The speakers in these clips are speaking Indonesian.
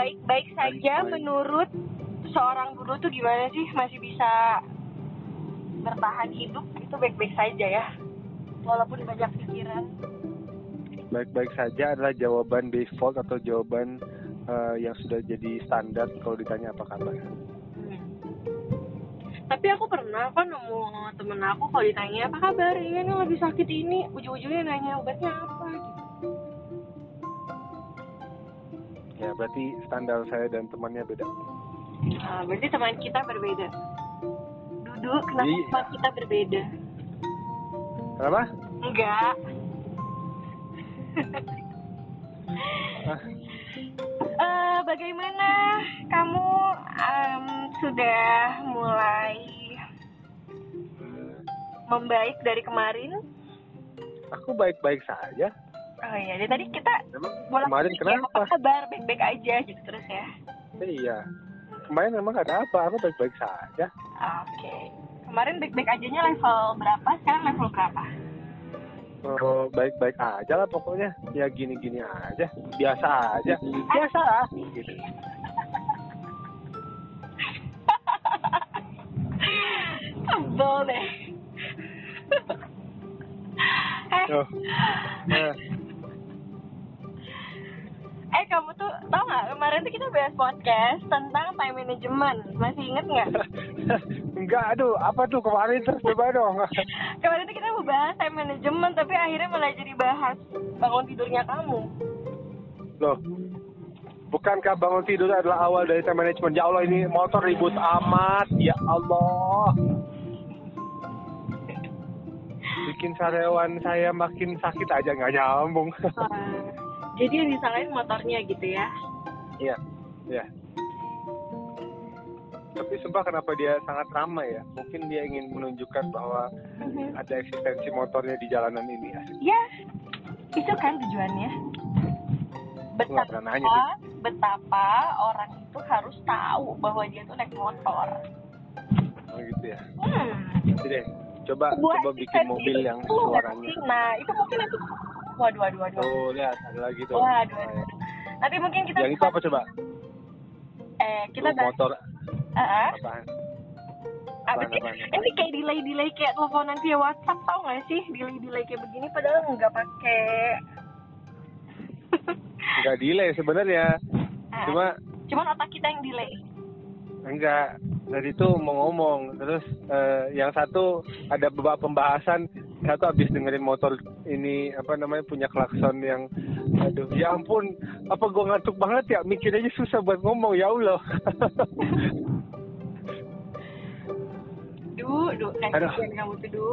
baik-baik saja Baik-baik. menurut seorang guru tuh gimana sih? Masih bisa bertahan hidup? Itu baik-baik saja ya. Walaupun banyak pikiran. Baik-baik saja adalah jawaban default atau jawaban eh, yang sudah jadi standar kalau ditanya apa kabar. Hmm. tapi aku pernah kok nemu temen aku kalau ditanya apa kabar? Nih lagi sakit ini. Ujung-ujungnya nanya obatnya apa? gitu Ya berarti standar saya dan temannya beda. Nah, berarti teman kita berbeda duduk kenapa Iya. teman kita berbeda Kenapa? enggak Ah, Eh, bagaimana kamu em, sudah mulai membaik dari kemarin? aku baik-baik saja. Oh iya, dari tadi kita Memang bolak kemarin kenapa? apa kabar? Baik-baik aja gitu terus ya. Iya. Kemarin memang ada apa? Aku baik-baik saja. Oke. Kemarin baik-baik ajanya level berapa? Sekarang level berapa? Oh, baik-baik aja lah pokoknya. Ya gini-gini aja. Biasa aja. Biasa lah. Gitu. Tebel deh. eh. Nah, eh kemarin tuh kita bahas podcast tentang time management. Masih inget nggak? enggak, aduh, apa tuh kemarin terus coba dong. Kemarin tuh kita mau bahas time management tapi akhirnya malah jadi bahas bangun tidurnya kamu. Loh, bukankah bangun tidur adalah awal dari time management? Ya Allah, ini motor ribut amat. Ya Allah. Bikin sariawan saya makin sakit aja nggak nyambung. jadi yang disalahin motornya gitu ya? Iya, iya. Tapi sumpah kenapa dia sangat ramai ya? Mungkin dia ingin menunjukkan bahwa ada eksistensi motornya di jalanan ini. Ya, itu kan tujuannya. Pernah nanya Betapa, betapa orang itu harus tahu bahwa dia tuh naik motor. Oh gitu ya. Hmm. Deh, coba Sebuah coba bikin mobil yang itu, suaranya. Nah, itu mungkin itu. Waduh, waduh, waduh. Tuh lihat ada lagi tuh. Waduh, waduh. Nanti mungkin kita Yang itu apa coba? Eh, kita bahas. motor apaan? Apa sih? Ini kayak delay-delay kayak teleponan via WhatsApp tau gak sih? Delay-delay kayak begini padahal nggak pakai. Enggak delay sebenarnya. Ah, Cuma cuman otak kita yang delay. enggak dari itu mau ngomong terus eh, yang satu ada beberapa pembahasan satu habis dengerin motor ini apa namanya punya klakson yang aduh ya ampun apa gua ngantuk banget ya mikir aja susah buat ngomong ya Allah Du, du, eh, Aduh. kamu tuh, Du.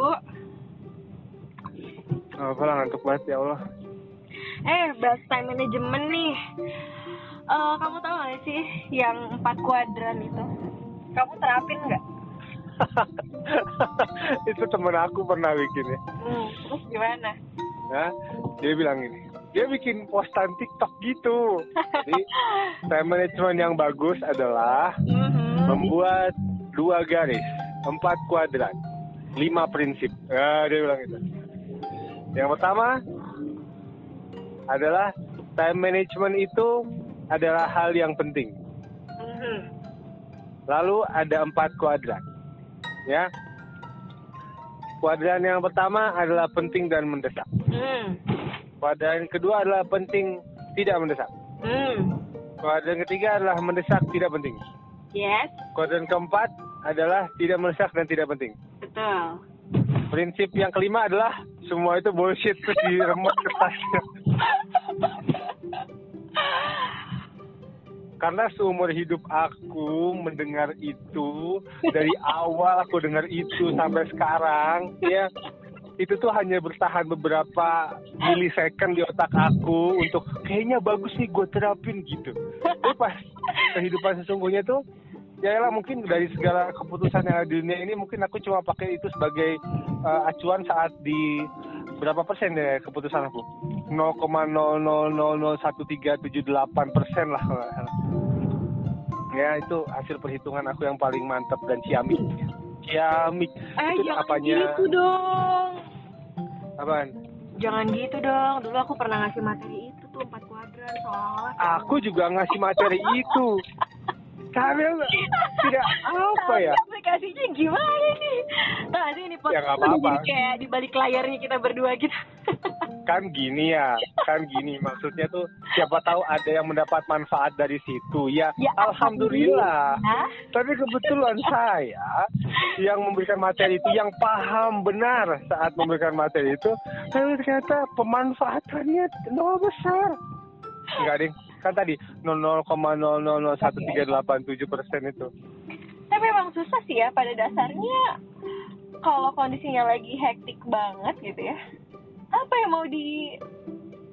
apa lah ngantuk banget ya Allah Eh, bahas time management nih. Eh, kamu tahu gak sih yang empat kuadran itu? Kamu terapin nggak? itu temen aku pernah bikin ya Hmm, terus gimana? Nah, dia bilang ini dia bikin postan TikTok gitu jadi time management yang bagus adalah Mhm. membuat dua garis, empat kuadran, lima prinsip. Ya, dia bilang itu. Yang pertama adalah time management itu adalah hal yang penting. Mhm. Lalu ada empat kuadran, ya. Kuadran yang pertama adalah penting dan mendesak. Hmm. Kuadran kedua adalah penting tidak mendesak. Hmm. Kuadran ketiga adalah mendesak tidak penting. Yes, Kuadran keempat adalah tidak mendesak dan tidak penting. betul. Prinsip yang kelima adalah semua itu bullshit terus diremet kertasnya. Karena seumur hidup aku mendengar itu dari awal aku dengar itu sampai sekarang ya itu tuh hanya bertahan beberapa milisecond di otak aku untuk kayaknya bagus nih gue terapin gitu. Tapi pas kehidupan sesungguhnya tuh ya lah mungkin dari segala keputusan yang ada di dunia ini mungkin aku cuma pakai itu sebagai uh, acuan saat di berapa persen ya keputusan aku? 0,00001378 persen lah ya itu hasil perhitungan aku yang paling mantap dan ciamik. Ciamik. Eh, itu jangan apanya? gitu dong. Apaan Jangan gitu dong. Dulu aku pernah ngasih materi itu tuh empat kuadran. salah. Aku juga ngasih materi itu. Kalian tidak apa ya? Aplikasinya gimana nih? Nah, ini Ya, podcast apa-apa. jadi kayak di balik layarnya kita berdua gitu. Kan gini ya, kan gini maksudnya tuh siapa tahu ada yang mendapat manfaat dari situ ya. Ya, alhamdulillah. Tapi kebetulan saya yang memberikan materi itu yang paham benar saat memberikan materi itu, tapi ternyata pemanfaatannya nol besar. Enggak ding, kan tadi 0,00013887 persen itu. Tapi memang susah sih ya pada dasarnya kalau kondisinya lagi hektik banget gitu ya. Apa yang mau di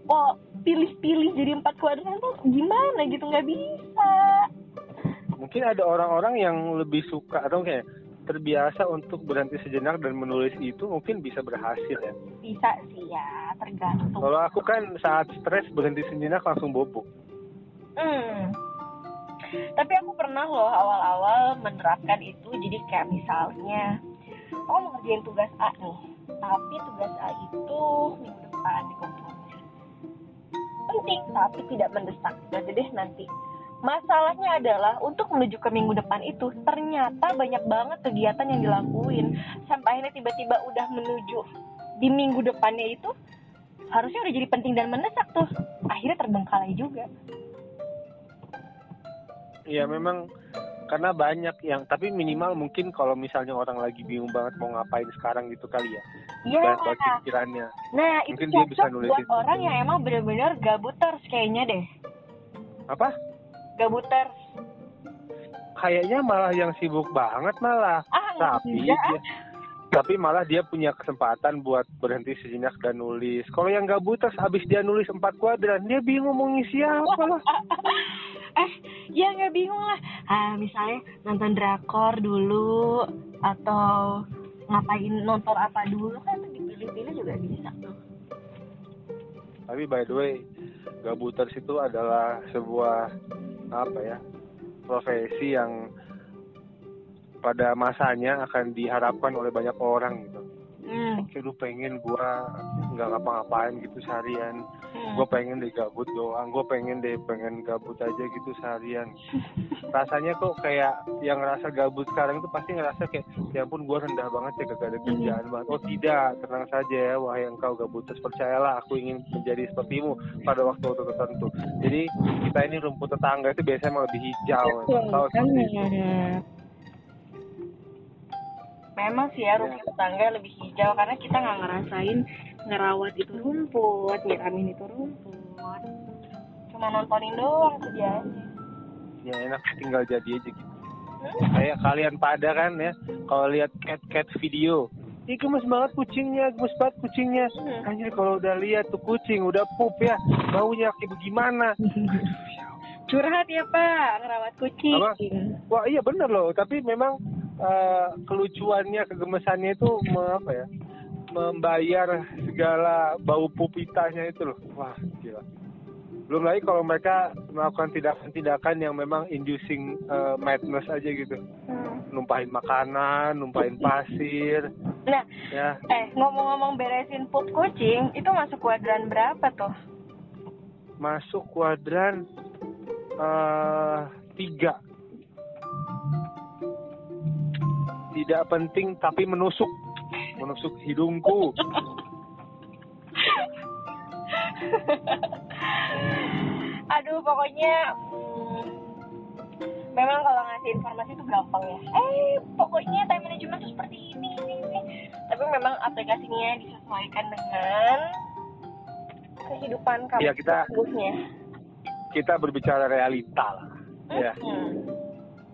oh, pilih-pilih jadi empat kuadran tuh gimana gitu nggak bisa. Mungkin ada orang-orang yang lebih suka atau kayak terbiasa untuk berhenti sejenak dan menulis itu mungkin bisa berhasil ya. Bisa sih ya, tergantung. Kalau aku kan saat stres berhenti sejenak langsung bobo. Hmm. Tapi aku pernah loh awal-awal menerapkan itu jadi kayak misalnya aku mau ngerjain tugas A nih tapi tugas A itu minggu depan dikonfirmasi penting tapi tidak mendesak. Jadi deh nanti. Masalahnya adalah untuk menuju ke minggu depan itu ternyata banyak banget kegiatan yang dilakuin. Sampai akhirnya tiba-tiba udah menuju di minggu depannya itu harusnya udah jadi penting dan mendesak tuh. Akhirnya terbengkalai juga. Iya memang karena banyak yang tapi minimal mungkin kalau misalnya orang lagi bingung banget mau ngapain sekarang gitu kali ya. Iya. Banyak banget pikirannya. Nah, itu Mungkin dia bisa cocok nulis buat itu. orang yang emang bener-bener gabuters kayaknya deh. Apa? Gabuters. Kayaknya malah yang sibuk banget malah. Ah, Tapi juga. dia, tapi malah dia punya kesempatan buat berhenti sejenak dan nulis. Kalau yang gabut terus habis dia nulis empat kuadran, dia bingung mau ngisi apa lah. ya nggak bingung lah. Ah, misalnya nonton drakor dulu atau ngapain nonton apa dulu kan dipilih-pilih juga bisa tuh. Tapi by the way, gabuters itu adalah sebuah apa ya profesi yang pada masanya akan diharapkan oleh banyak orang gitu. Hmm. Oke, lu pengen gua nggak ngapa-ngapain gitu seharian. Hmm. Gue pengen deh gabut doang. Gue pengen deh pengen gabut aja gitu seharian. Rasanya kok kayak yang ngerasa gabut sekarang itu pasti ngerasa kayak ya ampun gue rendah banget ya gak ada kerjaan banget. Oh tidak, tenang saja ya wahai engkau gabuters percayalah aku ingin menjadi sepertimu pada waktu-waktu tertentu. Jadi kita ini rumput tetangga itu biasanya malah lebih hijau. Tahu itu. Memang sih ya rumput tetangga lebih hijau karena kita nggak ngerasain ngerawat itu rumput, nyiramin itu rumput. Cuma nontonin doang kerjaannya. Ya enak tinggal jadi aja gitu. Kayak kalian pada kan ya, kalau lihat cat cat video, Ih gemes banget kucingnya, gemes banget kucingnya. Hmm. Anjir kalau udah lihat tuh kucing udah pup ya, baunya kayak bagaimana? Curhat ya Pak, ngerawat kucing. Apa? Wah iya bener loh, tapi memang eh, kelucuannya, kegemesannya itu apa ya, membayar segala bau pupitanya itu loh. Wah gila. Belum lagi kalau mereka melakukan tindakan-tindakan yang memang inducing eh, madness aja gitu. Hmm. Numpahin makanan, numpahin pasir, Nah, ya eh ngomong-ngomong beresin pup kucing, itu masuk kuadran berapa tuh? masuk kuadran eh tiga tidak penting tapi menusuk menusuk hidungku Aduh, pokoknya hmm, memang kalau ngasih informasi itu gampang ya. Eh, pokoknya time management tuh seperti ini, ini, ini. Tapi memang aplikasinya disesuaikan dengan kehidupan kamu Iya, kita- kita berbicara realita lah ya Hmm. ya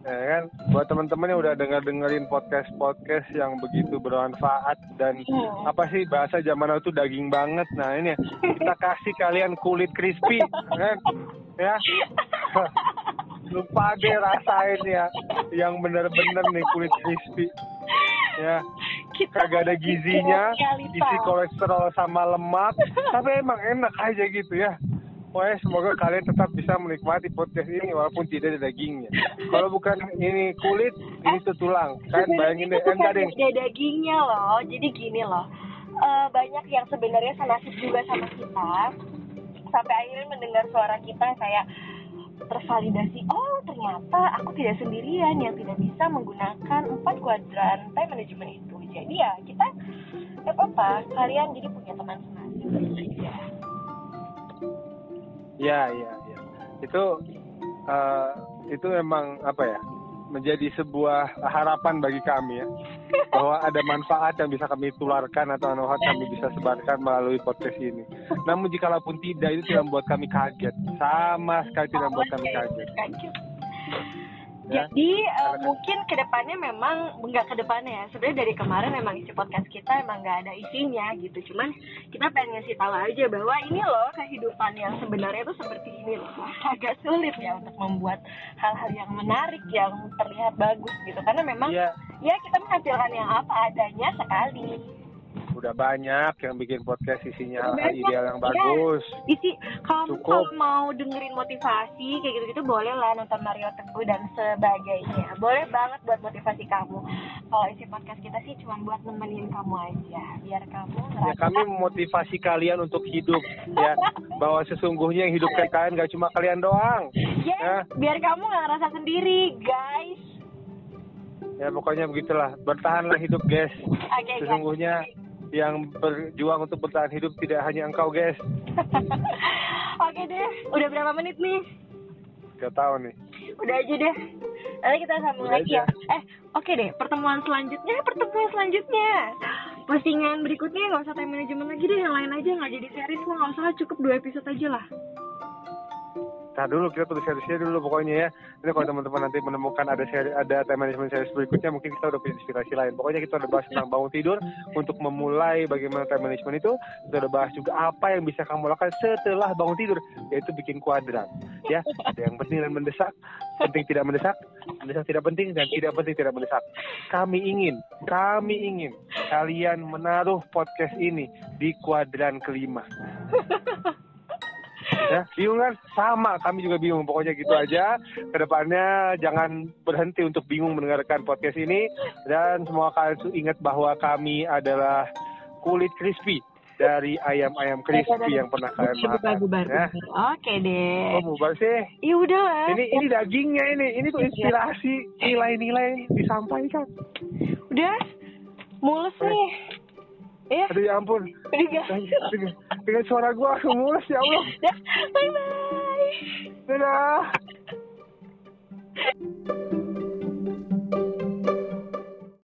kan? Buat teman-teman yang udah dengar dengerin podcast podcast yang begitu bermanfaat dan Hmm. apa sih bahasa zaman now itu daging banget. Nah ini ya, kita kasih kalian kulit crispy kan? Ya? Lupa deh rasain ya yang bener-bener nih kulit crispy. Ya? Kagak ada gizinya isi kolesterol sama lemak tapi emang enak aja gitu ya Pokoknya semoga kalian tetap bisa menikmati podcast ini walaupun tidak ada dagingnya. Kalau bukan ini kulit, ini tuh tulang. Kan bayangin deh, enggak deh. ada dagingnya loh jadi gini loh Eh, banyak yang sebenarnya senasib juga sama kita sampai akhirnya mendengar suara kita kayak tervalidasi oh ternyata aku tidak sendirian yang tidak bisa menggunakan empat kuadran time management itu jadi ya kita ya apa kalian jadi punya teman semasing ya Ya, ya, ya. Itu eh, itu memang apa ya? Menjadi sebuah harapan bagi kami ya. Bahwa ada manfaat yang bisa kami tularkan atau manfaat kami bisa sebarkan melalui podcast ini. Namun jikalaupun tidak itu tidak membuat kami kaget. Sama sekali tidak membuat kami kaget. Ya. Jadi eh, mungkin ke depannya memang nggak ke depannya ya. Sebenarnya dari kemarin memang isi podcast kita emang nggak ada isinya gitu. Cuman kita pengen ngasih tahu aja bahwa ini loh kehidupan yang sebenarnya itu seperti ini loh. Agak sulit ya untuk membuat hal-hal yang menarik yang terlihat bagus gitu. Karena memang Iya, ya kita menghasilkan yang apa adanya sekali. Udah banyak yang bikin podcast isinya Banyak, ideal yang iya. bagus. Isi kamu Cukup. kalau mau dengerin motivasi kayak gitu-gitu boleh lah nonton Mario Teguh dan sebagainya. Boleh banget buat motivasi kamu. Kalau isi podcast kita sih cuma buat nemenin kamu aja, biar kamu Ya ngerasa kami memotivasi kalian untuk hidup ya bahwa sesungguhnya yang hidup kalian gak cuma kalian doang. Yes, Ya. biar kamu nggak ngerasa sendiri, guys. Ya pokoknya begitulah. Bertahanlah hidup, guys. Oke, guys. Yang berjuang untuk bertahan hidup tidak hanya engkau, guys. Oke deh, udah berapa menit nih? Gak tahu nih. Udah aja deh. Nanti kita sambung Udah lagi aja. ya. Eh, oke deh. Pertemuan selanjutnya, pertemuan selanjutnya. Postingan berikutnya nggak usah time management lagi deh. Yang lain aja nggak jadi series lah. Nggak usah cukup dua episode aja lah. Nah dulu kita tulis seriesnya dulu pokoknya ya. Ini kalau teman-teman nanti menemukan ada seri, ada time management series berikutnya mungkin kita udah punya inspirasi lain. Pokoknya kita udah bahas tentang bangun tidur untuk memulai bagaimana time management itu. Kita udah bahas juga apa yang bisa kamu lakukan setelah bangun tidur yaitu bikin kuadran. Ya, ada yang penting dan mendesak, penting tidak mendesak, mendesak tidak penting dan tidak penting tidak mendesak. Kami ingin, kami ingin kalian menaruh podcast ini di kuadran kelima. ya bingung kan? Sama kami juga bingung. Pokoknya gitu aja. Ke depannya jangan berhenti untuk bingung mendengarkan podcast ini. Dan semua kalian ingat bahwa kami adalah kulit crispy dari ayam-ayam crispy yang pernah kalian makan. ya. Oke deh. oh bubar sih. Ya udah lah. ini ini dagingnya ini. Ini tuh inspirasi nilai-nilai disampaikan. Udah. Mulus nih. Ya. aduh ya ampun. Dengan, dengan suara gua aku mulus ya Allah. Bye bye. dadah